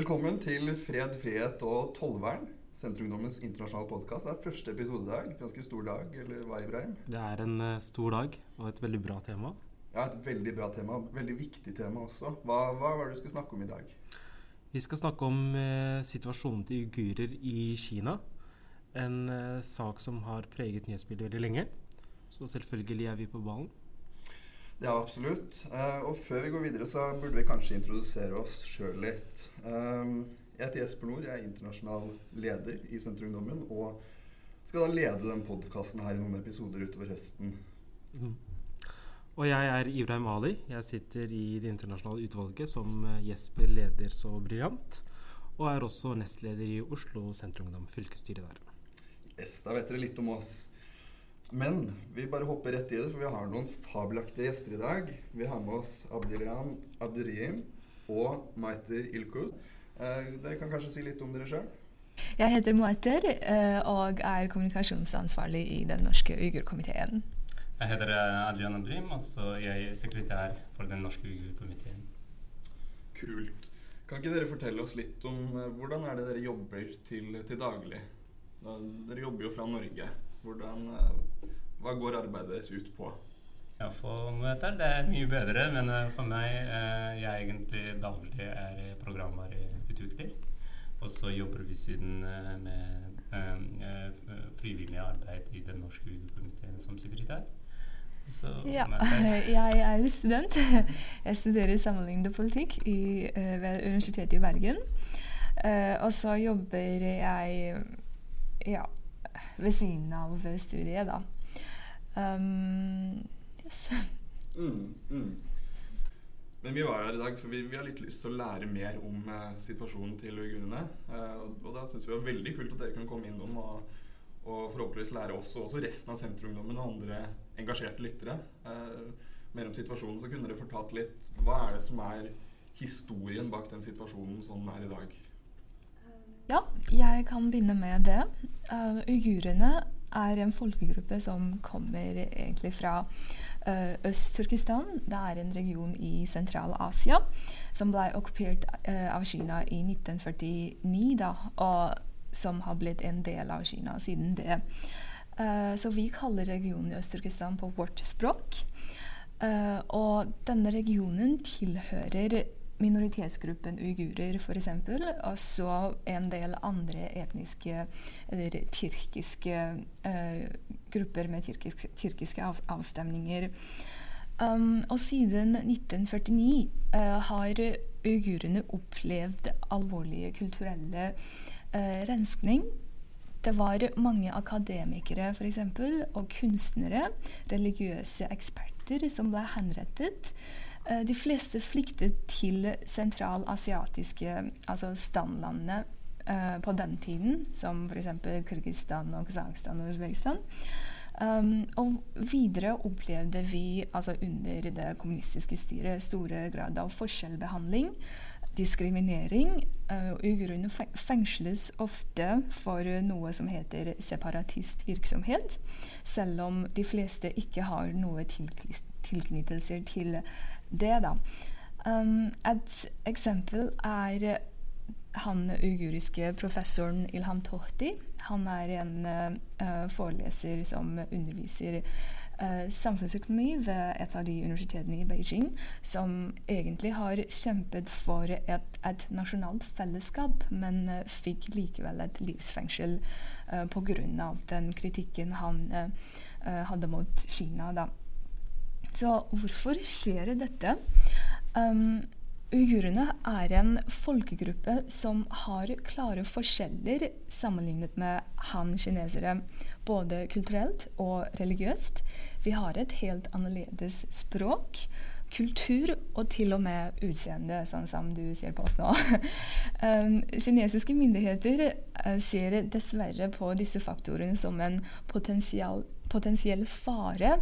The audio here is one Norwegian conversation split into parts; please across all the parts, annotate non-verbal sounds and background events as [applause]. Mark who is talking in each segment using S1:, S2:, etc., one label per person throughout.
S1: Velkommen til Fred, frihet og tollvern. Senterungdommens internasjonale podkast. Det er første episode i dag. Ganske stor dag, eller hva, Ibrahim?
S2: Det er en uh, stor dag og et veldig bra tema.
S1: Ja, et veldig bra tema. Veldig viktig tema også. Hva, hva var det du skulle snakke om i dag?
S2: Vi skal snakke om uh, situasjonen til uigurer i Kina. En uh, sak som har preget nyhetsbildet veldig lenge. Så selvfølgelig er vi på ballen.
S1: Ja, absolutt. Uh, og før vi går videre, så burde vi kanskje introdusere oss sjøl litt. Um, jeg heter Jesper Nord, jeg er internasjonal leder i Senterungdommen. Og skal da lede den podkasten her i noen episoder utover høsten. Mm.
S2: Og jeg er Ibrahim Ali. Jeg sitter i det internasjonale utvalget som eh, Jesper leder så briljant. Og er også nestleder i Oslo Senterungdom, fylkesstyret der.
S1: Yes, da vet dere litt om oss. Men vi bare hopper rett i det, for vi har noen fabelaktige gjester i dag. Vi har med oss Abdirian Abdurim og Maiter Ilkud. Eh, dere kan kanskje si litt om dere sjøl?
S3: Jeg heter Maiter eh, og er kommunikasjonsansvarlig i den norske uigurkomiteen.
S4: Jeg heter eh, Adrian Abdurim, og jeg er sekretær for den norske uigurkomiteen.
S1: Kult. Kan ikke dere fortelle oss litt om eh, hvordan er det dere jobber til, til daglig? Da, dere jobber jo fra Norge. Hvordan, eh, hva går arbeidet deres ut på?
S4: Ja, For møter det er mye bedre, men eh, for meg eh, jeg egentlig daglig er programvareutvikler. Og så jobber vi siden med frivillig arbeid i Den norske komiteen som sekretær.
S3: Så, ja, [laughs] jeg er student. [laughs] Jeg studerer sammenlignende politikk i, ved Universitetet i Bergen. og så jobber jeg ja, ved siden av studiet, da. Um, yes.
S1: Mm, mm. Men vi var her i dag for vi, vi, har litt lyst til å lære mer om eh, situasjonen til uigurene. Eh, og, og, da syns vi det var veldig kult at dere kunne komme innom og, og forhåpentligvis lære oss og også resten av Senterungdommen og andre engasjerte lyttere eh, mer om situasjonen. Så kunne dere fortalt litt hva er det som er historien bak den situasjonen den er i dag?
S3: Ja, jeg kan begynne med det. Uh, uigurene er en folkegruppe som kommer egentlig fra uh, Øst-Turkestan. Det er en region i Sentral-Asia som ble okkupert uh, av Kina i 1949, da, og som har blitt en del av Kina siden det. Uh, så vi kaller regionen i Øst-Turkestan på vårt språk. og denne regionen tilhører minoritetsgruppen uigurer, f.eks., og så en del andre etniske eller tyrkiske uh, grupper med tyrkisk, tyrkiske av, avstemninger. Um, og siden 1949 uh, har uigurene opplevd alvorlige kulturelle uh, renskning. Det var mange akademikere for eksempel, og kunstnere, religiøse eksperter, som ble henrettet. Eh, de fleste flyktet til sentralasiatiske altså standlandene uh, på den tiden, som f.eks. Kyrgyzstan, og Kasakhstan og Usbekistan. Um, og videre opplevde vi altså under det kommunistiske styret store grad av forskjellbehandling, diskriminering. Uh, Uigurene fengsles ofte for noe som heter separatistvirksomhet, selv om de fleste ikke har noe tilknyttelser til det, da. Um, et eksempel er han uiguriske professoren Ilham Tohti. Han er en uh, foreleser som underviser samfunnsøkonomi ved et av de universitetene i Beijing, som egentlig har kjempet for et, et nasjonalt fellesskap, men uh, fikk likevel et livsfengsel uh, pga. den kritikken han hadde mot Kina. da. Så hvorfor skjer dette? Um, Uigurene er en folkegruppe som har klare forskjeller sammenlignet med han-kinesere, både kulturelt og religiøst. Vi har et helt annerledes språk, kultur og til og med utseende, sånn som du ser på oss nå. um, [laughs] kinesiske myndigheter uh, ser dessverre på disse faktorene som en potensiell fare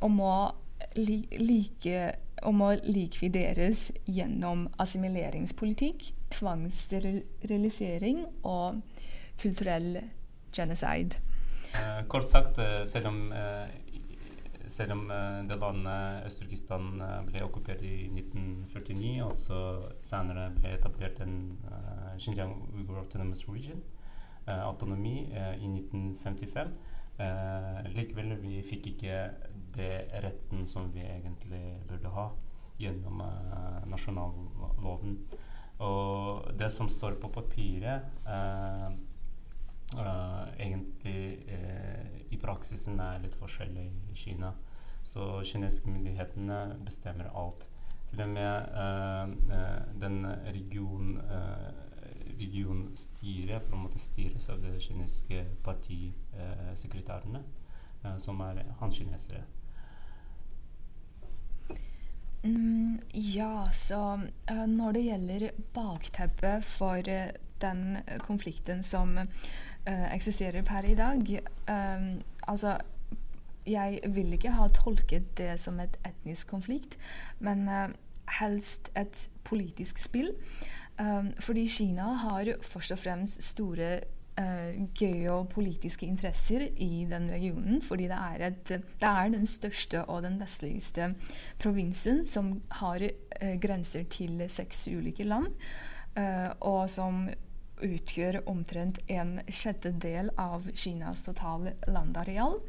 S3: og må like, om å likvideres gjennom assimileringspolitikk, tvangssterilisering og kulturell genocide.
S4: Uh, kort sagt, uh, selv om selv om det landet Øst-Turkestan ble okkupert i 1949, og så senere ble etablert en Xinjiang Uyghur Autonomous Region, autonomi, i 1955 Likevel vi fikk ikke det retten som vi egentlig burde ha gjennom nasjonalloven. Og det som står på papiret, uh, uh, egentlig uh, i praksisen er litt forskjellig i Kina. Så kinesiske myndighetene bestemmer alt. Til og med den region, regionstyret på en måte styres av de kinesiske partisekretærene, som er hanskinesere.
S3: Mm, ja, så uh, når det gjelder bakteppet for uh, den konflikten som uh, eksisterer per i dag Altså, jeg vil ikke ha tolket det som et etnisk konflikt, men helst et politisk spill. fordi Kina har først og fremst store uh, geopolitiske interesser i den regionen. Fordi det er, et, det er, den største og den vestligste provinsen som har uh, grenser til seks ulike land. Uh, og som utgjør omtrent en sjettedel av Kinas totale landareal.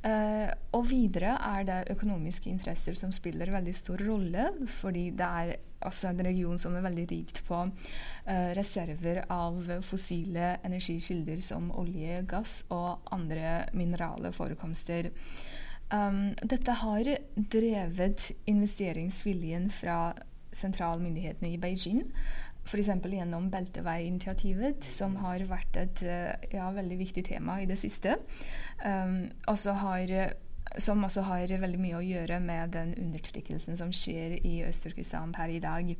S3: Uh, og videre er det økonomiske interesser som spiller veldig stor rolle, fordi det er også en region som er veldig rikt på uh, reserver av fossile energikilder som olje, gass og andre minerale forekomster. Um, dette har drevet investeringsviljen fra sentralmyndighetene i Beijing f.eks. gjennom Belteveiinitiativet, som har vært et eh, ja, veldig viktig tema i det siste. Um, har, som også har veldig mye å gjøre med den undertrykkelsen som skjer i Øst-Turkestan per i dag.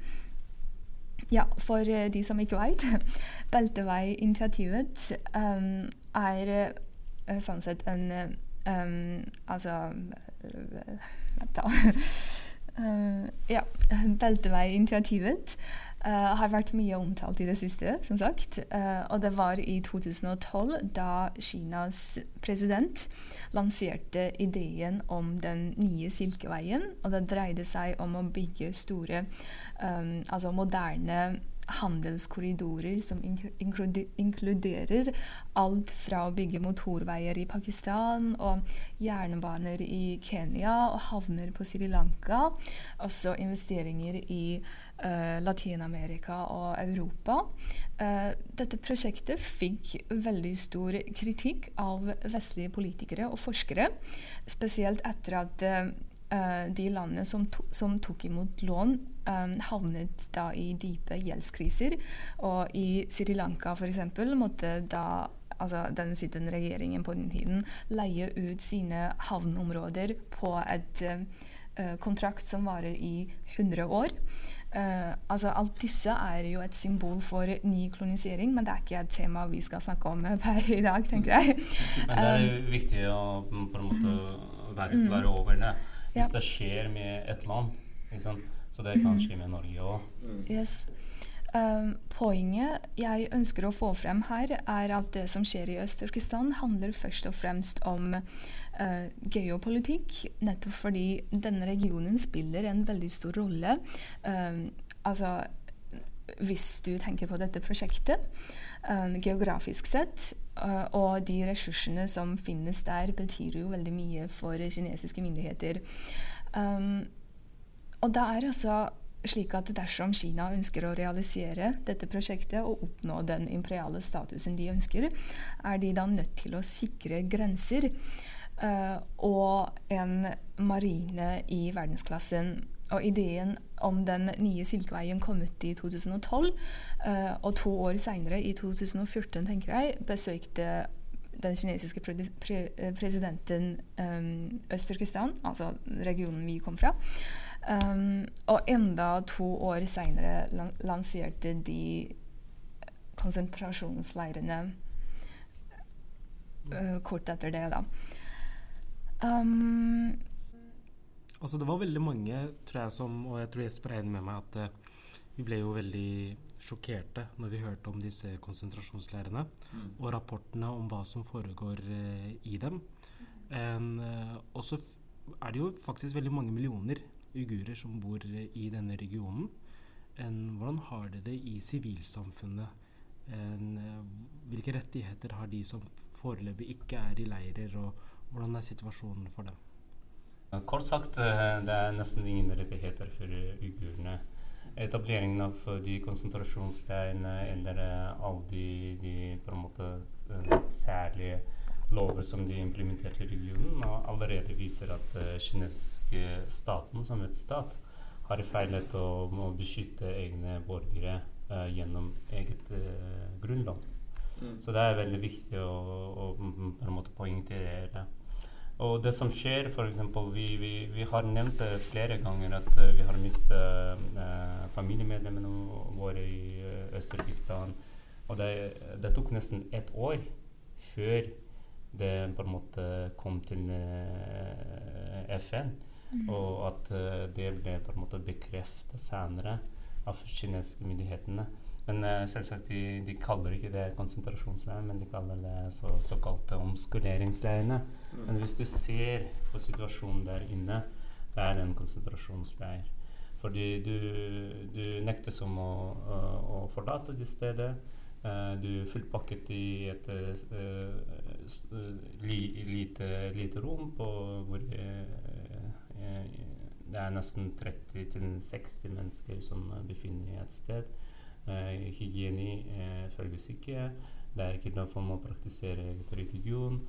S3: Ja, for eh, de som ikke veit, [laughs] Belteveiinitiativet um, er uh, sånn sett en um, Altså [laughs] Vent, da. Uh, [laughs] ja, Belteveiinitiativet Uh, har vært mye omtalt i det siste, som sagt. Uh, og det var i 2012, da Kinas president lanserte ideen om den nye Silkeveien. Og det dreide seg om å bygge store, um, altså moderne handelskorridorer som inkluderer alt fra å bygge motorveier i Pakistan og jernbaner i Kenya og havner på Sri Lanka. Også investeringer i Latin-Amerika og Europa. Uh, dette prosjektet fikk veldig stor kritikk av vestlige politikere og forskere, spesielt etter at uh, de landene som, to, som, tok imot lån, um, havnet da i dype gjeldskriser. Og i Sri Lanka f.eks. måtte da altså den sittende regjeringen på den tiden leie ut sine havneområder på et uh, kontrakt som varer i 100 år. Uh, altså Alt disse er jo et symbol for ny kolonisering, men det er ikke et tema vi skal snakke om per i dag, tenker jeg.
S4: Men det er um, viktig å på en måte være klar over det hvis ja. det skjer med et land. Så det kan mhm. skje med Norge òg.
S3: Mm. Yes. Um, poenget jeg ønsker å få frem her, er at det som skjer i Øst-Turkestan, handler først og fremst om uh, geopolitikk. Nettopp fordi denne regionen spiller en veldig stor rolle. Um, altså hvis du tenker på dette prosjektet um, geografisk sett. Uh, og de ressursene som finnes der, betyr jo veldig mye for kinesiske myndigheter. Og det er altså slik at dersom Kina ønsker å realisere dette prosjektet og oppnå den imperiale statusen de ønsker, er de da nødt til å sikre grenser uh, og en marine i verdensklassen. Og ideen om den nye Silkeveien kom ut i 2012. Uh, eh, og to år seinere, i 2014, tenker jeg, besøkte den kinesiske pre pre presidenten um, Øst-Turkestan, altså regionen vi kom fra. Um, og enda to år seinere lan lanserte de konsentrasjonsleirene uh, kort etter det, da. Um,
S2: Altså Det var veldig mange, tror jeg, som, og jeg tror Jesper er enig med meg, at uh, vi ble jo veldig sjokkerte når vi hørte om disse konsentrasjonsleirene mm. og rapportene om hva som foregår uh, i dem. En, uh, og så er det jo faktisk veldig mange millioner uigurer som bor i denne regionen. En, hvordan har de det i sivilsamfunnet? En, hvilke rettigheter har de som foreløpig ikke er i leirer, og hvordan er situasjonen for dem?
S4: Kort sagt, eh, det er nesten ingen rettigheter for uigurene. Etableringen av de konsentrasjonsleirene eller eh, alle de, de på en måte eh, særlige lover som de implementerte i regionen, og allerede viser at den kinesiske staten som et stat har feilet å, å beskytte egne borgere uh, gjennom eget uh, grunnlov. Mm. Så det er veldig viktig å, å, på en måte poengtere. Og det som skjer, f.eks. Vi, vi, vi har nevnt det flere ganger at uh, vi har mistet familiemedlemmene våre i Øst-Turkistan. Og det, det, tok nesten ett år før det på en måte kom til FN. Mm. Og at det ble på en måte bekreftet senere av kinesiske myndighetene. Men uh, selvsagt, de, de, kaller ikke det konsentrasjonsleir, men de kaller det så, såkalte omskoleringsleirene. Mm. Men hvis du ser på situasjonen der inne, det er en konsentrasjonsleir. Fordi du, du nektes om å, å, å forlate det stedet. Uh, du er fullpakket i et uh, li, lite, lite, rom på hvor det er nesten 30-60 mennesker som befinner seg et sted. Eh, hygiene eh, følges ikke. Det er ikke noe for å praktisere religion.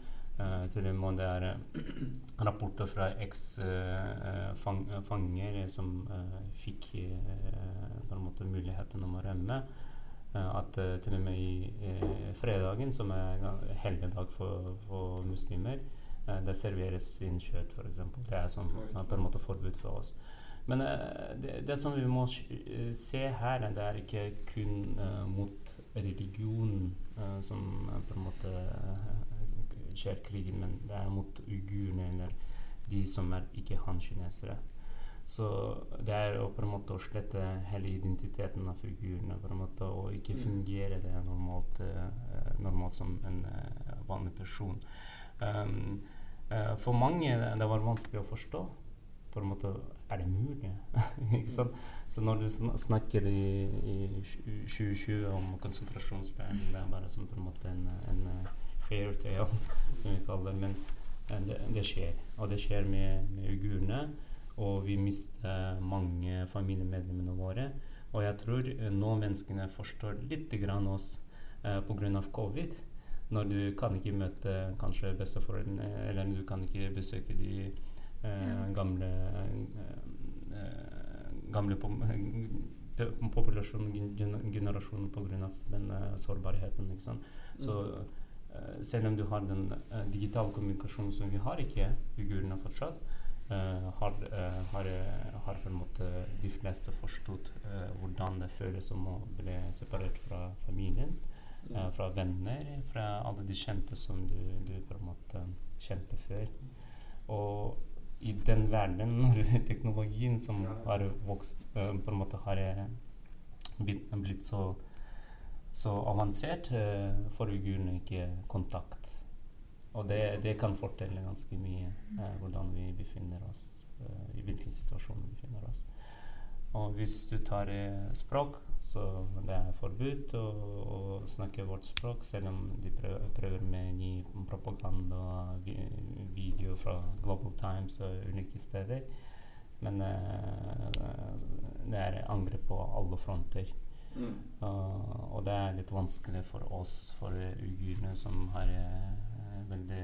S4: Eh, til og med det er [clears throat] rapporter fra eks-fanger fang, som fikk på en måte muligheten om å rømme. At til og med i fredagen, som er helligdag for, for muslimer, det serveres svinkjøtt, f.eks. Det er som, på en måte forbud for oss. Men uh, det, det, som vi må uh, se her, det er ikke kun uh, mot religionen som på en måte skjer krigen, men det er mot uigurene eller de som er ikke han-kinesere. Så det er å på en måte å slette hele identiteten av figurene på en måte, og ikke mm. fungere det normalt, normalt som en vanlig person. Um, for mange det var vanskelig å forstå på en måte Er det mulig? [laughs] ikke sant? Så når du snakker i, i 2020 om konsentrasjonsleir, det er bare som på en måte en, en uh, fair tale, [laughs] som vi kaller det. Men uh, det, det, skjer. Og det skjer med, med uigurene. Og vi mister mange familiemedlemmene våre. Og jeg tror nå menneskene forstår litt grann oss eh, pga. covid. Når du kan ikke møte kanskje besteforeldrene, eller du kan ikke besøke de Eh, gamle eh, gamle populasjonen, pga. den uh, sårbarheten. Ikke sant? Så uh, selv om du har den uh, digitale kommunikasjonen som vi har ikke, uigurene fortsatt, har, har, har, på en måte de fleste forstått hvordan det føles som å bli separert fra familien, fra venner, fra alle de kjente som du, du på en måte kjente før. Og i den verden, [laughs] når teknologien som har vokst uh, på en måte har eh, blitt, blitt så, så avansert, uh, får figurene ikke kontakt. Og det, det, kan fortelle ganske mye eh, hvordan vi befinner oss, i hvilken situasjon vi befinner oss. Og hvis du tar språk, så det er forbudt å, å, snakke vårt språk, selv om de prøver, prøver med ny propaganda, vi, video fra Global Times og ulike steder. Men uh, det er angrep på alle fronter. Mm. Uh, og det er litt vanskelig for oss, for uigurene, som har uh, veldig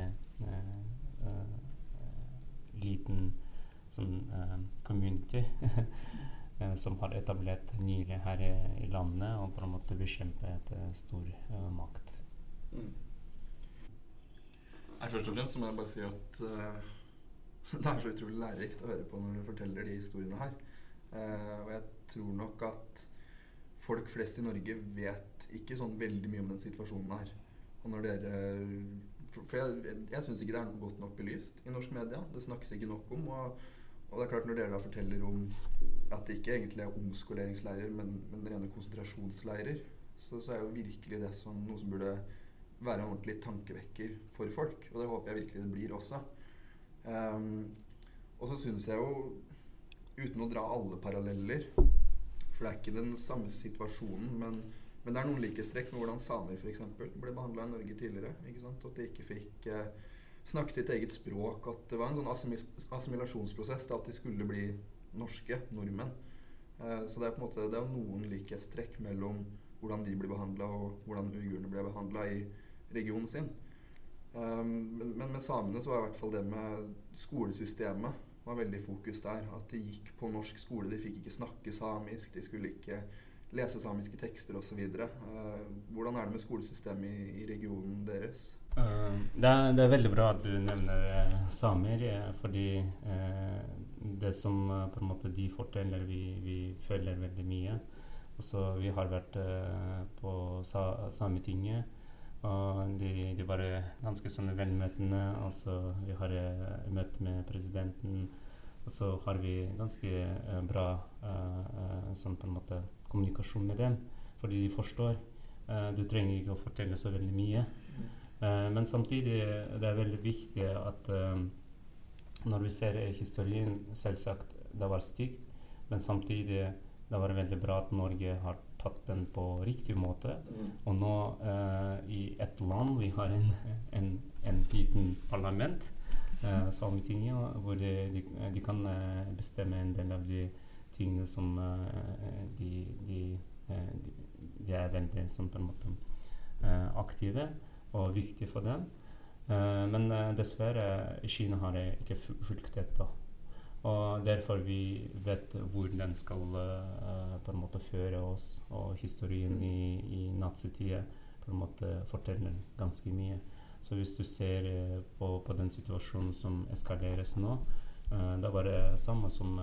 S4: liten sånn community. [laughs] Eh, som har etablert nylig her i, i, landet, og på en måte bekjempe et uh, stor uh, makt. Mm.
S1: Nei, først og fremst må jeg bare si at uh, [laughs] det er så utrolig lærerikt å høre på når du forteller de historiene her. og jeg tror nok at folk flest i Norge vet ikke sånn veldig mye om den situasjonen her. Og når dere For, jeg, jeg syns ikke det er godt nok belyst i norsk media. Det snakkes ikke nok om. og og det er klart Når dere da forteller om at det ikke egentlig er omskoleringsleirer, men, men rene konsentrasjonsleirer, så, så, er jo virkelig det som noe som burde være en ordentlig tankevekker for folk. Og det håper jeg virkelig det blir også. Um, Og så syns jeg jo, uten å dra alle paralleller For det er ikke den samme situasjonen, men, men det er noen likhetstrekk med hvordan samer f.eks. ble behandla i Norge tidligere. ikke sant? At de ikke fikk eh, snakke sitt eget språk. At det var en sånn assimil assimilasjonsprosess. At de skulle bli norske nordmenn. Eh, så det er på en måte det er noen likhetstrekk mellom hvordan de blir behandla, og hvordan uigurene ble behandla i regionen sin. Um, men, men, med samene så var i hvert fall det med skolesystemet var veldig fokus der. At de gikk på norsk skole. De fikk ikke snakke samisk. De skulle ikke lese samiske tekster osv. Uh, hvordan er det med skolesystemet i, regionen deres?
S4: Uh, det, er, det, er, veldig bra at du nevner uh, samer, fordi det som på en måte de forteller, vi, vi føler veldig mye. Også, vi har vært på sa Sametinget. Og de, de var ganske sånne velmøtende. Altså, vi har møtt med presidenten. Og så har vi ganske bra sånn på en måte kommunikasjon med dem, fordi de forstår. du trenger ikke å fortelle så veldig mye. men samtidig det er veldig viktig at når vi ser historien Selvsagt det var stygt, men samtidig det var veldig bra at Norge har tatt den på riktig måte. Og nå uh, i et land vi har en, en, en liten parlament, uh, Sametinget, hvor de, de, de kan bestemme en del av de tingene som de, de, de, er veldig som på en måte aktive og viktige for dem. men dessverre, Kina har ikke fulgt dette. Og derfor vi vet hvor den skal på en måte føre oss. Og historien i, i nazitida på en måte forteller ganske mye. Så hvis du ser på, på, den situasjonen som eskaleres nå, det var det samme som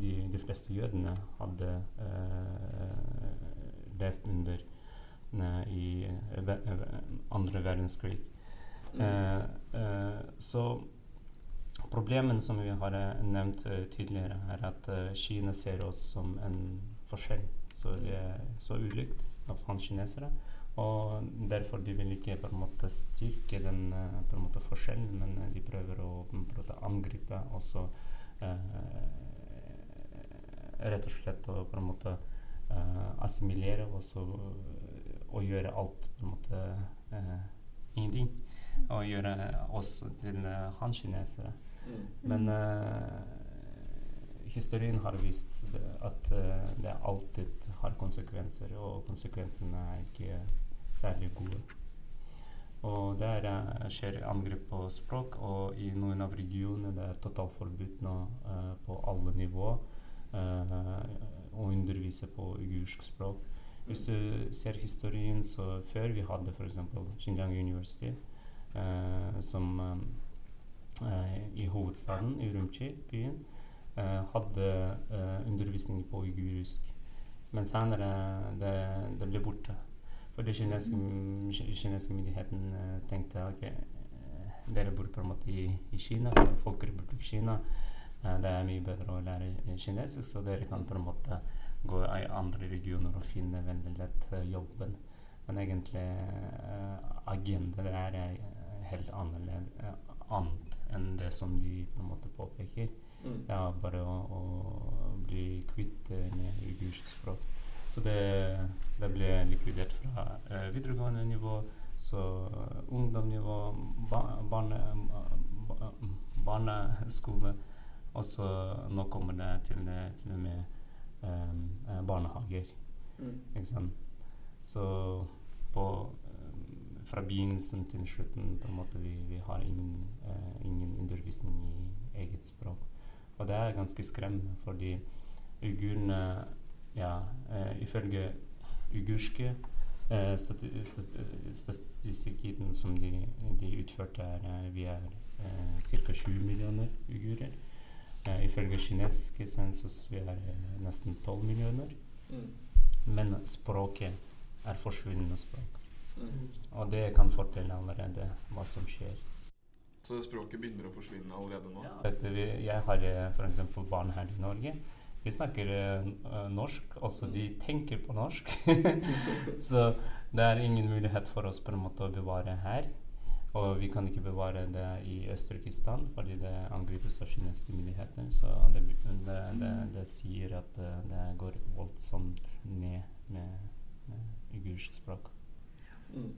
S4: de, de, fleste jødene hadde levd under i andre verdenskrig. Mm. så Problemet som vi har eh, nevnt tidligere, er at Kina ser oss som en forskjell. Så det er så ulikt av hans kinesere. Og derfor de vil ikke på en måte styrke den uh, på en måte forskjellen, men de prøver å på en måte angripe og eh, rett og slett å på en måte assimilere også, og gjøre alt på en måte ingenting. Og gjøre oss til han-kinesere. Men uh, historien har vist at det alltid har konsekvenser, og konsekvensene er ikke særlig gode. Og der uh, skjer angrep på språk, og i noen av regionene det er totalforbud nå uh, på alle nivåer å undervise på uigursk språk. Hvis du ser historien, så før vi hadde f.eks. Xinjiang University, som i hovedstaden, Urumqi, byen, hadde undervisning på uigurisk. Men senere det, det ble borte. For de kinesiske, kinesiske myndigheten tenkte ok, dere bor på en måte i, i Kina, i Kina. det er mye bedre å lære kinesisk, så dere kan på en måte gå i andre regioner og finne veldig lett jobben. Men egentlig uh, agendaen er helt annerledes, annet enn det som de på en måte påpeker. Mm. Ja, bare å, å bli kvitt med ugursk språk. Så det, det, ble likvidert fra uh, videregående nivå, så uh, ungdomsnivå, ba, barne, ba, barneskole, og så nå kommer det til, til og med um, barnehager. Mm. Ikke sant? Så på fra begynnelsen til slutten på en måte vi, vi har ingen, uh, ingen, undervisning i eget språk. Og det er ganske skremmende, fordi uigurene ja, uh, Ifølge ugurske uh, stati statistikken som de, de utførte, er vi er uh, ca. 20 millioner ugurer. Uh, ifølge kinesiske sensus vi er nesten 12 millioner. Mm. Men språket er forsvunnende språk. Og det kan fortelle allerede hva som skjer.
S1: Så språket begynner å forsvinne allerede nå?
S4: Ja. Jeg har eh, f.eks. barn her i Norge. De snakker uh, norsk, også de tenker på norsk. [laughs] så det er ingen mulighet for oss på en måte å bevare her. Og vi kan ikke bevare det i Øst-Turkistan fordi det angripes av kinesiske myndigheter. Så det, det, det, det sier at det går voldsomt ned med, med ugursk språk.
S1: Mm.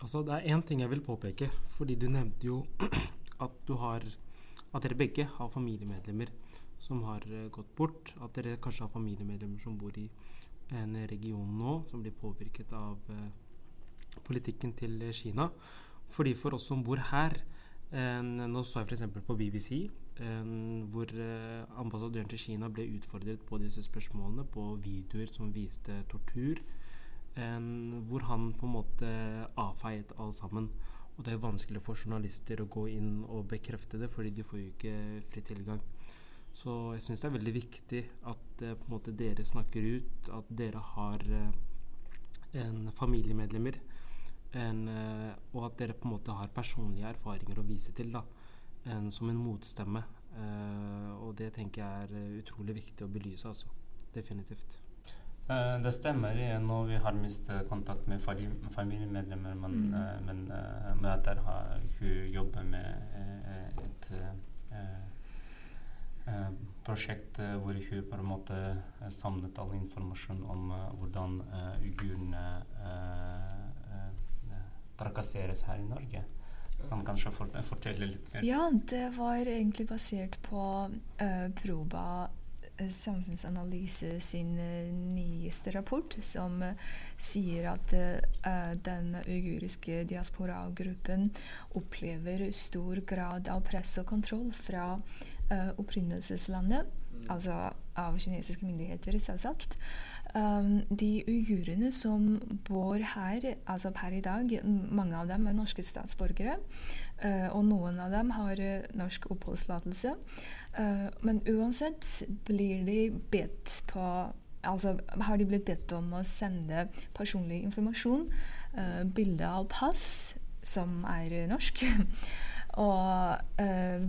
S2: Altså, det er én ting jeg vil påpeke, fordi du nevnte jo [clears throat] at du har At dere begge har familiemedlemmer som har uh, gått bort. At dere kanskje har familiemedlemmer som bor i en region nå som blir påvirket av uh, politikken til Kina. Fordi for oss som bor her Nå så jeg f.eks. på BBC hvor ambassadøren til Kina ble utfordret på disse spørsmålene på videoer som viste tortur. En, hvor han på en måte avfeiet alle sammen. Og det er vanskelig for journalister å gå inn og bekrefte det, fordi de får jo ikke fri tilgang. Så jeg syns det er veldig viktig at eh, måte dere snakker ut, at dere har eh, en familiemedlemmer, en, eh, og at dere på en måte har personlige erfaringer å vise til da, en, som en motstemme. og det tenker jeg er utrolig viktig å belyse, altså. Definitivt.
S4: Uh, det stemmer når vi har mistet kontakt med familiemedlemmer, men, mm. men uh, møter har, hun jobber med et prosjekt hvor hun på en måte samlet all informasjon om hvordan uigurene trakasseres her i Norge. Kan kanskje fortelle litt mer?
S3: Ja, det var egentlig basert på Proba Samfunnsanalyse sin nyeste rapport, som sier at uh, den uiguriske diasporagruppen opplever stor grad av press og kontroll fra uh, opprinnelseslandet, mm. altså av kinesiske myndigheter, selvsagt. Um, de uigurene som bor her, altså per i dag, mange av dem er norske statsborgere. Uh, og noen av dem har norsk oppholdstillatelse. Uh, men uansett blir de bedt på Altså har de blitt bedt om å sende personlig informasjon, uh, bilde av pass, som er norsk, [laughs] og uh,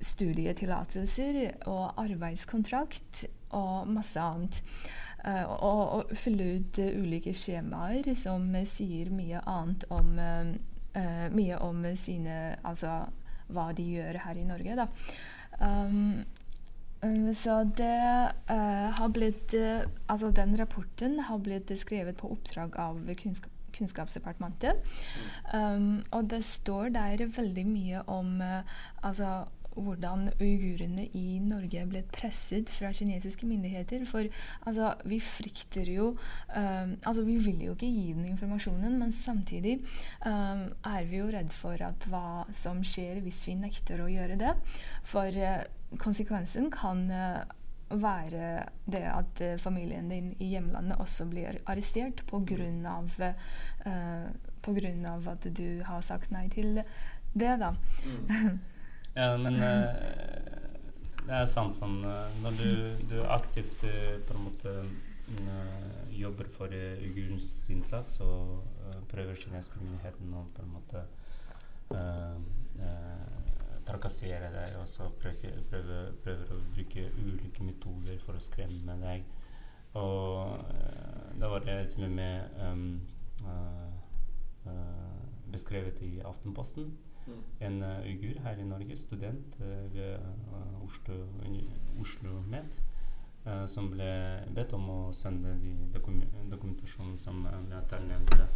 S3: studietillatelser og arbeidskontrakt og masse annet. Uh, og, og, fylle ut uh, ulike skjemaer som sier mye annet om uh, Mye om sine Altså hva de gjør her i Norge, da. Um, um, så det uh, har blitt uh, Altså den rapporten har blitt skrevet på oppdrag av kunnskap, Kunnskapsdepartementet. Um, og det står der veldig mye om uh, altså hvordan uigurene i Norge ble presset fra kinesiske myndigheter. For altså, vi frykter jo um, Altså, vi vil jo ikke gi den informasjonen, men samtidig um, er vi jo redd for at hva som skjer hvis vi nekter å gjøre det. For uh, konsekvensen kan uh, være det at uh, familien din i hjemlandet også blir arrestert pga. Uh, på grunn av at du har sagt nei til det, da. Mm. [laughs]
S4: Ja, men uh, det er sant sånn Når du, du aktivt uh, på en måte jobber for uigurens innsats, så prøver kinesiske myndigheter å på en måte trakassere deg og så prøver, prøver, prøver, å bruke ulike metoder for å skremme deg. Og da var det til og med um, beskrevet i Aftenposten Mm. En uh, uigur her i Norge, student uh, ved uh, Oslo, Oslo Med, som ble bedt om å sende de dokum dokumentasjonen som Mjøter nevnte.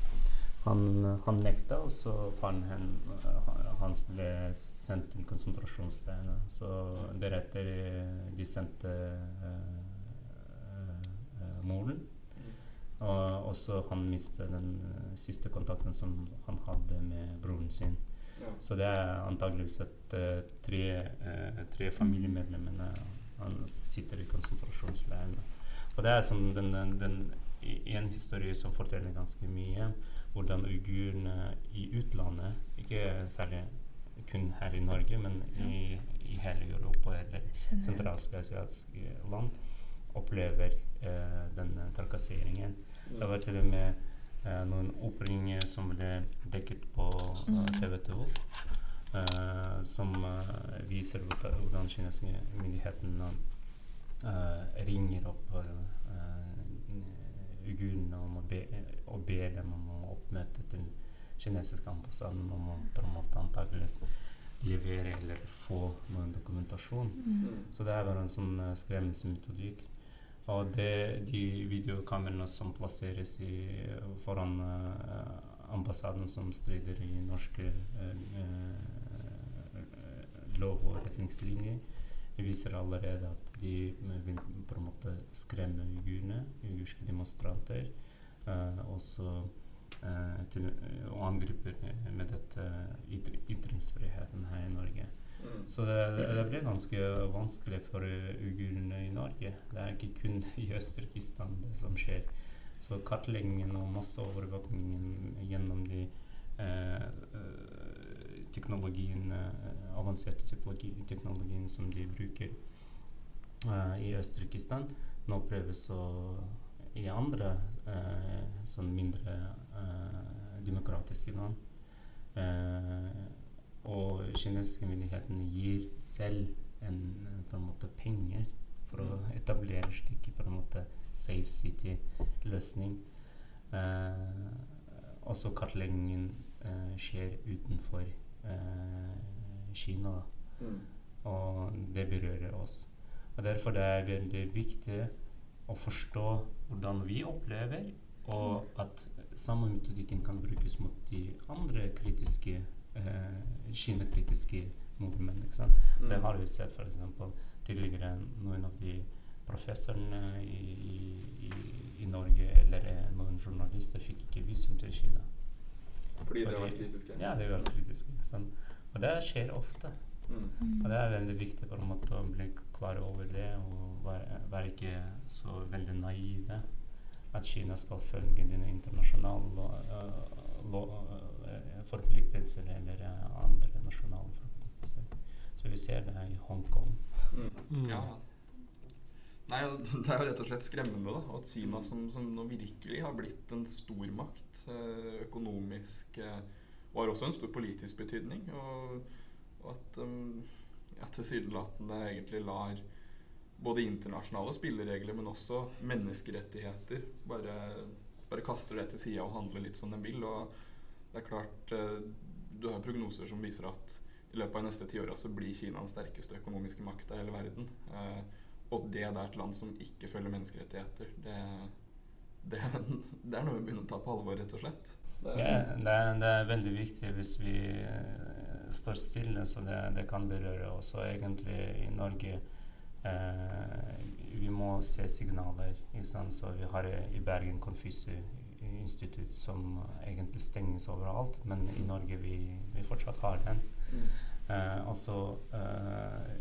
S4: Han, han, nekta, og så faren hans ble sendt til konsentrasjonsleirene. Så deretter de sendte moren. Og også han mistet den siste kontakten som han hadde med broren sin. Så det er antageligvis at uh, tre, uh, tre familiemedlemmene han sitter i konsentrasjonsleiren. Og det er som den, den, den, en historie som forteller ganske mye hvordan uigurene i utlandet, ikke særlig kun her i Norge, men i, i hele Europa eller sentralasiatiske land, opplever uh, denne trakasseringen. Det var til og med uh, noen oppringninger som ble dekket på uh, mm. TV 2. Uh, som uh, viser hvordan kinesiske myndighetene ringer opp uigurene og ber dem om å oppmøte til kinesiske ambassaden om å på en måte antakeligvis levere eller få noen dokumentasjon.
S3: Mm.
S4: Så det er bare en sånn skremmemetodikk. Og det, de videokameraene som plasseres i, foran uh, ambassaden som strider i norske uh, lov- og retningslinjer, viser allerede at de vil på en måte skremme uigurene, uigurske demonstranter. og så til, og angriper med dette ytringsfriheten her i Norge.
S1: Mm.
S4: Så det, det ble ganske vanskelig for uigurene i Norge. Det er ikke kun [laughs] i Øst-Turkistan det som skjer. Så kartleggingen og masseovervåkningen gjennom de eh, teknologien, eh, avanserte teknologi, teknologien som de bruker eh, i Øst-Turkistan, nå prøves å i andre eh, sånn mindre eh, demokratiske land. Eh, og kinesiske myndighetene gir selv en, på en måte penger for å etablere slik på en måte safe city-løsning. Eh, også kartleggingen eh, skjer utenfor eh, Kina,
S1: Mm.
S4: og det berører oss. Og Derfor det er veldig viktig å forstå hvordan vi opplever, og at samme metodikken kan brukes mot de andre kritiske eh, Kina-kritiske nordmenn. ikke sant?
S1: Mm.
S4: Det har vi sett f.eks. tidligere noen av de professorene i, i, i Norge eller eh, noen journalister fikk ikke visum til Kina.
S1: Fordi dere var kritiske?
S4: Ja, det var kritiske. ikke sant? Og det skjer ofte.
S1: Mm.
S4: Og det er veldig viktig på en måte å bli klar over det og være, være ikke så veldig naive. At Kina skal følge dine internasjonale lo- øh, lo- øh, forpliktelser eller øh, andre nasjonale forpliktelser. Så vi ser det i Hongkong.
S1: Mm. Ja. Nei, det er jo rett og slett skremmende da, at Kina, som, som nå virkelig har blitt en stormakt eh, økonomisk, eh, og har også en stor politisk betydning, og, og at um, ja, tilsynelatende egentlig lar både internasjonale spilleregler, men også menneskerettigheter bare, bare kaster det til sida og handler litt som de vil. Og det er klart eh, Du har prognoser som viser at i løpet av de neste tiåra så blir Kina den sterkeste økonomiske makta i hele verden. Eh, og det er et land som ikke følger menneskerettigheter, det, det, det er noe vi begynner å ta på alvor, rett og slett. Det,
S4: er, det, er, det er veldig viktig hvis vi øh, står stille, så det, det kan berøre oss. Og egentlig i Norge eh, Vi må se signaler. Ikke sant? Så vi har eh, i Bergen Konfyse-institutt som egentlig stenges overalt, men i Norge vi, vi fortsatt har den.
S1: Mm.
S4: Eh, altså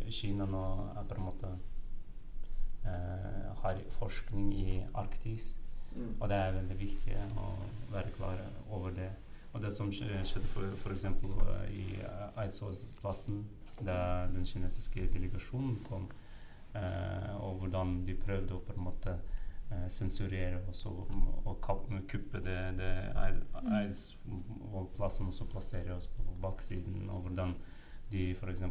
S4: Kina nå er på en måte eh, har forskning i Arktis.
S1: Mm.
S4: Og det er veldig viktig å være klar over det. Og det som skjedde f.eks. i eh, Eidsvollsplassen, da den kinesiske delegasjonen kom, eh, og hvordan de prøvde å på en måte sensurere oss og, kuppe det, det Ei- Eidsvollsplassen og så plassere oss på baksiden, og hvordan de f.eks.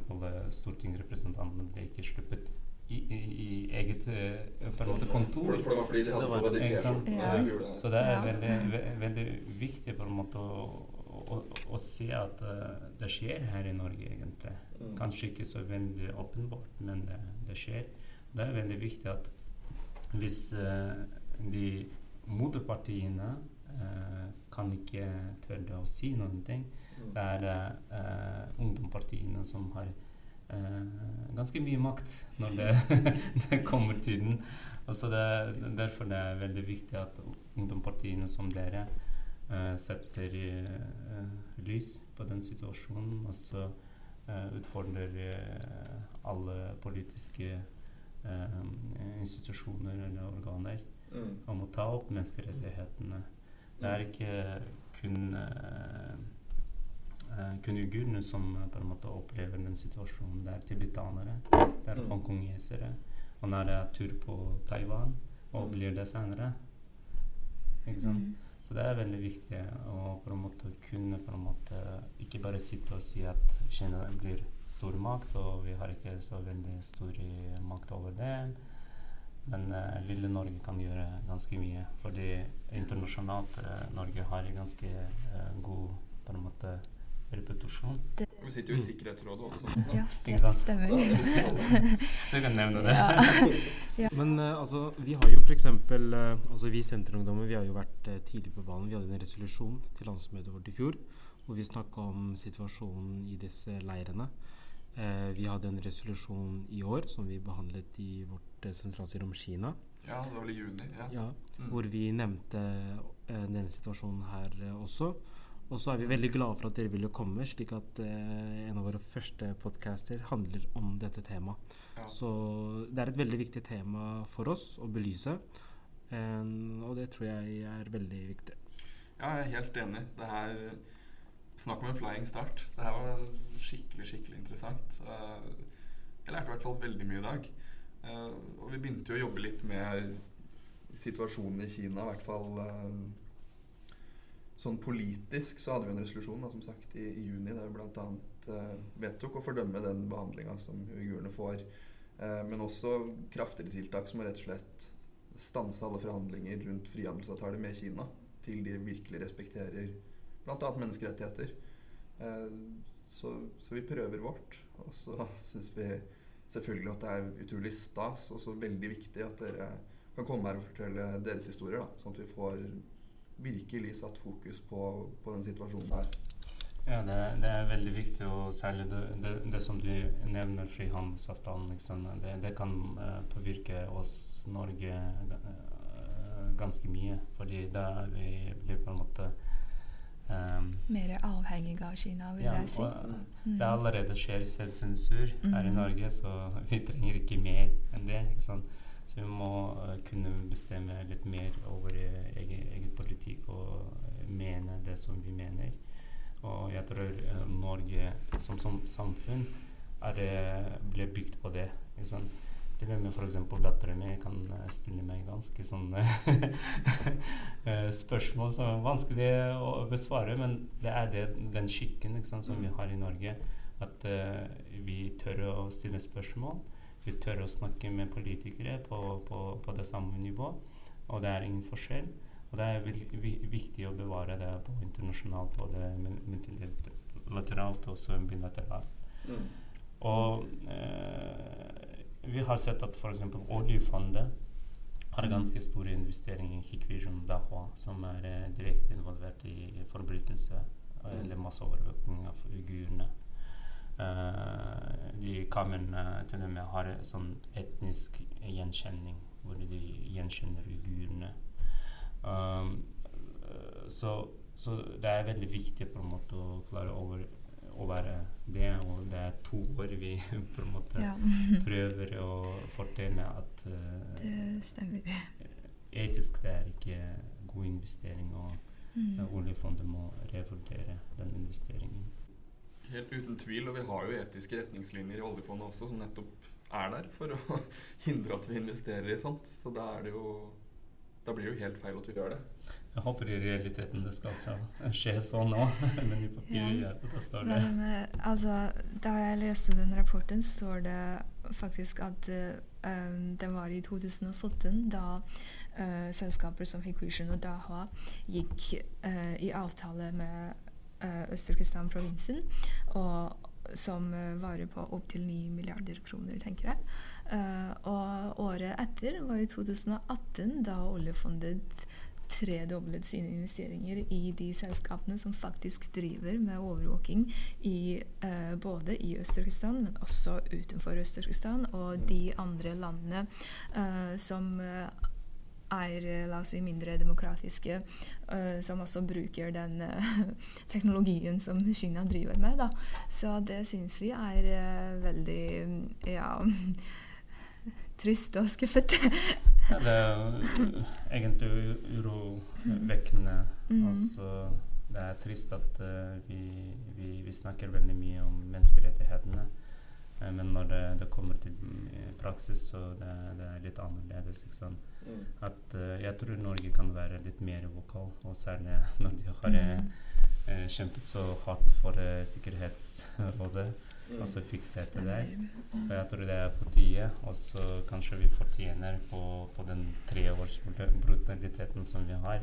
S4: stortingsrepresentantene ble ikke sluppet i, i, i eget eh, måte kontor.
S1: For, for det var fordi de hadde
S2: var
S1: på de
S4: Ikke sant?
S1: T-skjortene.
S3: Ja.
S1: og de gjorde det.
S4: Så det er veldig, ve veldig viktig på en måte å, å, å se at uh, det skjer her i Norge, egentlig.
S1: Mm.
S4: Kanskje ikke så veldig åpenbart, men det, det skjer. Det er veldig viktig at hvis eh, de moderpartiene eh, kan ikke tørre å si noen ting,
S1: Mm.
S4: det er eh, ungdomspartiene som har uh, ganske mye makt når det, [laughs] det kommer tiden. Og så det, derfor det er veldig viktig at ungdomspartiene som dere uh, setter lys på den situasjonen, og så utfordrer alle politiske institusjoner eller organer
S1: Mm.
S4: om å ta opp menneskerettighetene. Det er ikke kun eh, eh, kun uigurene som eh, på en måte opplever den situasjonen. Det er tibetanere, det er
S1: Mm.
S4: hongkongesere. Og når det er tur på Taiwan, og
S1: Mm.
S4: blir det senere. Ikke sant?
S3: Mm.
S4: Så det er veldig viktig å på en måte kunne på en måte ikke bare sitte og si at Kina blir stor makt, og vi har ikke så veldig stor eh, makt over det. Men eh, lille Norge kan gjøre ganske mye. Fordi internasjonalt eh, Norge har en ganske eh, god på en måte repetisjon.
S1: Vi sitter jo i
S2: Mm.
S1: Sikkerhetsrådet også.
S3: Ja,
S4: det
S3: stemmer. [laughs] [laughs]
S4: Du kan nevne det.
S3: Ja. [laughs]
S2: Men uh, altså, vi har jo f.eks. Uh, altså vi Senterungdommer vi har jo vært uh, tidlig på banen. Vi hadde en resolusjon til landsmøtet vårt i fjor hvor vi snakka om situasjonen i disse leirene. Eh, vi hadde en resolusjon i år som vi behandlet i vårt eh, sentralstyre om Kina.
S1: Ja, det var vel i juni. Ja.
S2: Ja,
S1: Mm.
S2: hvor vi nevnte eh, denne situasjonen her eh, også. Og så er vi veldig glade for at dere ville komme, slik at eh, en av våre første podcaster handler om dette temaet.
S1: Ja.
S2: Så det er et veldig viktig tema for oss å belyse, eh, og det tror jeg er veldig viktig.
S1: Ja, jeg er helt enig. Det her Snakk om en flying start. Det her var skikkelig, skikkelig interessant. Eh, Jeg lærte i hvert fall veldig mye i dag. Eh, Og vi begynte jo å jobbe litt med situasjonen i Kina, i hvert fall eh, sånn politisk så hadde vi en resolusjon da, som sagt i, i juni der vi bl.a. Uh, vedtok å fordømme den behandlinga som uigurene får. Eh, men også kraftigere tiltak som å rett og slett stanse alle forhandlinger rundt frihandelsavtaler med Kina til de virkelig respekterer bl.a. menneskerettigheter. Eh, så, så vi prøver vårt. Og så [laughs] syns vi selvfølgelig at det er utrolig stas og så veldig viktig at dere kan komme her og fortelle deres historier, sånn at vi får virkelig satt fokus på, på den situasjonen her.
S4: Ja, det, det er veldig viktig, og særlig det, det, det som du nevner, frihandelsavtalen. Liksom. Det kan uh, påvirke oss Norge uh, ganske mye. Fordi da vi blir på en måte um,
S3: Mer avhengig av Kina, vil
S4: ja,
S3: jeg si.
S4: og
S3: Mm.
S4: det allerede skjer selvsensur her i
S3: Mhm.
S4: Norge, så vi trenger ikke mer enn det. Så vi må uh, kunne bestemme litt mer over uh, egen, egen politikk og eh, mene det som vi mener. Og jeg tror eh, Norge som, som samfunn er, ble bygd på det. ikke sant? Til og med f.eks. dattera mi kan eh, stille meg ganske sånn [laughs] eh, spørsmål som er vanskelig å besvare, men det er det, den skikken ikke sant, som vi har i Norge. At uh, vi tør å stille spørsmål. Vi tør å snakke med politikere på, på, på det samme nivå. Og det er ingen forskjell. Og det er viktig å bevare det på internasjonalt, både multilateralt og bilateralt. bilateralt. Og eh, vi har sett at f.eks. oljefondet har ganske store investeringer i Hikvision Dahua, som er eh, direkte involvert i forbrytelse eh, eller masseovervåkning av uigurene. Uh, de kan uh, til og med har sånn etnisk gjenkjenning, hvor de gjenkjenner uigurene. Um, eh, så, så det er veldig viktig på en måte å klare over, å være det, og det er to år vi [laughs] på en måte
S3: Ja, [laughs]
S4: prøver å fortelle at uh,
S3: det stemmer.
S4: etisk det er ikke god investering, og
S3: Mm.
S4: eh, oljefondet må revurdere den investeringen.
S1: Helt uten tvil, og vi har jo etiske retningslinjer i oljefondet også som nettopp er der for å [laughs] hindre at vi investerer i sånt. Så da er det jo Da blir det jo helt feil at vi gjør det.
S4: Jeg håper i realiteten det skal skje sånn nå, [laughs] men i papiret ja. står det
S3: Men eh, altså, da jeg leste den rapporten, står det faktisk at eh, um, det var i 2017 da uh, selskaper som Hikvision og Daha gikk uh, i avtale med uh, Øst-Turkestan-provinsen, som uh, varer på opptil 9 milliarder kroner, tenker jeg. Uh, og året etter var i 2018, da oljefondet tredoblet sine investeringer i de selskapene som faktisk driver med overvåking i, uh, både i Øst-Turkestan, men også utenfor Øst-Turkestan, og de andre landene uh, som eh, er la oss si, mindre demokratiske, uh, som også bruker den [laughs] teknologien som Kina driver med. Da. Så det syns vi er veldig mm, ja, trist og skuffet.
S4: Ja, det er egentlig urovekkende.
S3: Mm.
S4: Altså, det er trist at uh, vi, vi, vi snakker veldig mye om menneskerettighetene. eh, men når det, det kommer til eh, praksis, så det, det er litt annerledes. Ikke sant? At, uh, jeg tror Norge kan være litt mer vokal, og særlig [laughs] når de har
S3: Mm.
S4: kjempet så hardt for Sikkerhetsrådet,
S1: Mm.
S4: og så fikserte det. Så jeg tror det er på tide, og så kanskje vi fortjener på, på den treårsbrutaliteten som vi har,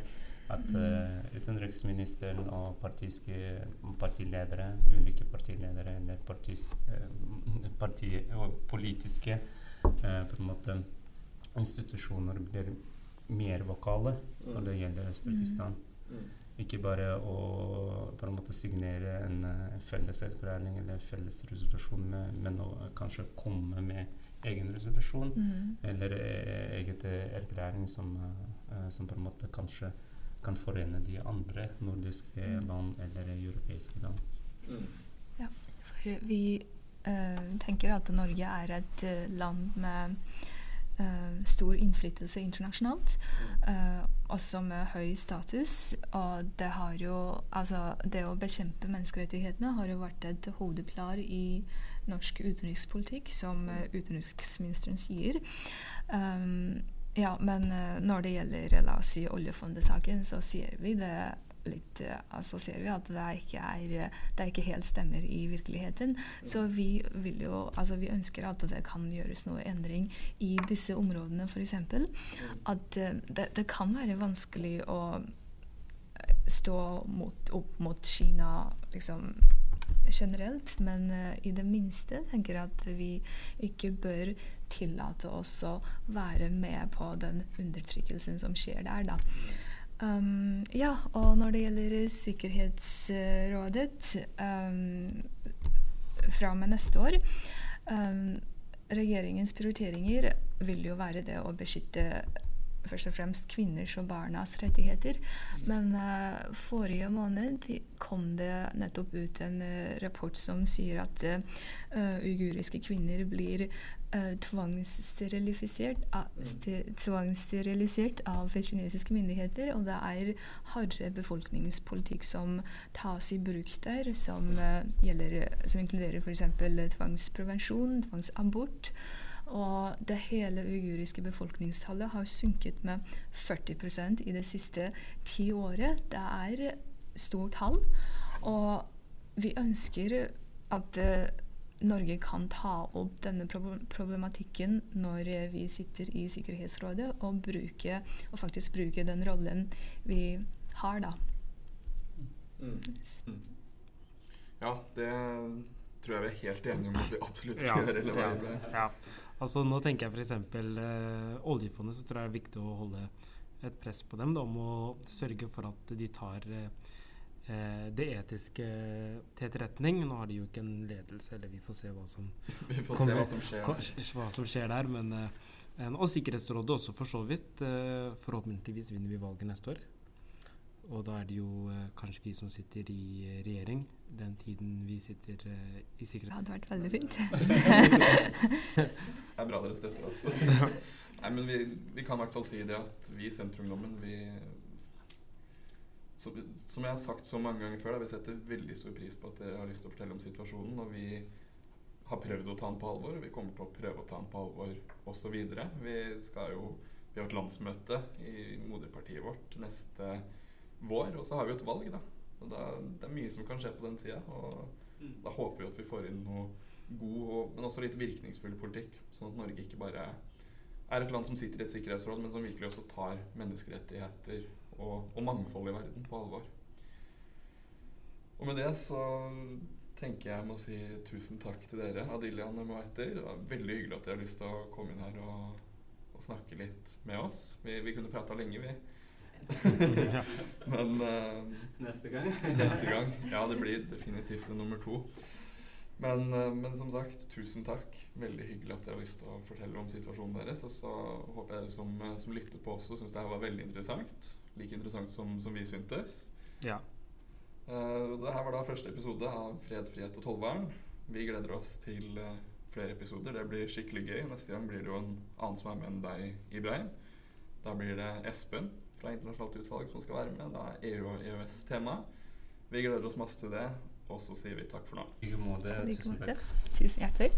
S4: At
S3: Mm.
S4: eh, utenriksministeren og partiske, partiledere, ulike partiledere eller partis, uh, [laughs] parti, og politiske uh, på en måte institusjoner blir mer vokale når det gjelder Øst-Turkestan.
S1: Mm.
S4: Ikke bare å på en måte signere en uh, felles erklæring eller felles resolusjon, med, men å kanskje komme med egen resolusjon
S3: Mm.
S4: eller eh, eget eh, erklæring som, eh, eh, som på en måte kanskje kan forene de andre nordiske
S3: Mm.
S4: land eller europeiske land.
S1: Mm.
S3: For vi eh, tenker at Norge er et eh, land med eh, stor innflytelse internasjonalt. eh, også med høy status. Og det har jo Altså, det å bekjempe menneskerettighetene har jo vært et hovedplar i norsk utenrikspolitikk, som eh, utenriksministeren sier. Um, ja, men eh, når det gjelder la oss si oljefondet-saken, så sier vi det litt eh, altså ser vi at det ikke, er, det ikke helt stemmer i virkeligheten. Så vi jo Altså vi ønsker at det kan gjøres noe endring i disse områdene, f.eks. At eh, det, det kan være vanskelig å eh, stå mot, opp mot Kina liksom generelt, men eh, i det minste tenker jeg at vi ikke bør tillate oss å være med på den undertrykkelsen som skjer der, da. Um, ja, og når det gjelder Sikkerhetsrådet um, fra og med neste år um, Regjeringens prioriteringer vil jo være det å beskytte først og fremst kvinners og barnas rettigheter. Men uh, forrige måned kom det nettopp ut en uh, rapport som sier at uh, uiguriske kvinner blir uh, tvangssterilisert, av, sti, tvangssterilisert av kinesiske myndigheter. Og det er hardere befolkningspolitikk som tas i bruk der, som, gjelder, som inkluderer f.eks. tvangsprevensjon, tvangsabort. Og det hele uiguriske befolkningstallet har sunket med 40% i det siste ti året. Det er stort tall. Og vi ønsker at uh, Norge kan ta opp denne problematikken når vi sitter i Sikkerhetsrådet, og, bruke, og faktisk bruke den rollen vi har, da.
S1: Mm. Mm. Ja, det tror jeg vi er helt enige om at vi absolutt skal
S2: Ja,
S1: gjøre. Eller hva
S2: ja,
S1: det
S2: ja. Altså Nå tenker jeg f.eks. Eh, oljefondet, så tror jeg det er viktig å holde et press på dem da, om å sørge for at de tar eh, det etiske til etterretning. Nå har de jo ikke en ledelse, eller vi får se hva som, [laughs]
S1: Vi får
S2: Kommer-
S1: se hva som skjer.
S2: hva, som skjer der. Men, eh, og Sikkerhetsrådet også, for så vidt. Eh, forhåpentligvis vinner vi valget neste år. Og da er det jo eh, kanskje vi som sitter i eh, regjering, den tiden vi sitter eh, i
S3: Det hadde vært veldig fint. [laughs]
S1: Det er bra dere støtter oss. [laughs] Nei, men vi, vi kan i hvert fall si det at vi i Sentrumdommen, vi så, Som jeg har sagt så mange ganger før, da, vi setter veldig stor pris på at dere har lyst til å fortelle om situasjonen. Og vi har prøvd å ta den på alvor, og vi kommer til å prøve å ta den på alvor også videre. Vi skal jo Vi har et landsmøte i moderpartiet vårt neste vår, og så har vi et valg, da. Og da, det er mye som kan skje på den sida. Og da håper vi at vi får inn noe god, og, men også litt virkningsfull politikk. Sånn at Norge ikke bare er et land som sitter i et sikkerhetsråd, men som virkelig også tar menneskerettigheter og, og mangfold i verden på alvor. Og med det så tenker jeg må si tusen takk til dere, Adilian og Moetter. Det var veldig hyggelig at dere har lyst til å komme inn her og, og snakke litt med oss. Vi, vi kunne prata lenge, vi. [laughs] Men uh,
S4: Neste gang.
S1: neste gang Ja, det blir definitivt en nummer to. Men, eh, men som sagt, tusen takk. Veldig hyggelig at dere har lyst til å fortelle om situasjonen deres. Og så håper jeg dere som, eh, som lytter på også syns det her var veldig interessant. Like interessant som, som vi syntes.
S2: ja.
S1: Uh, det her var da første episode av Fred, frihet og tollvern. Vi gleder oss til uh, flere episoder. Det blir skikkelig gøy. Neste gang blir det jo en annen som er med enn deg, Ibrahim. Da blir det Espen fra Internasjonalt utvalg som skal være med. Da er EU og EØS-tema. Vi gleder oss masse til det, og så sier vi takk for nå.
S4: I like måte. Tusen takk.
S3: Tusen hjertelig.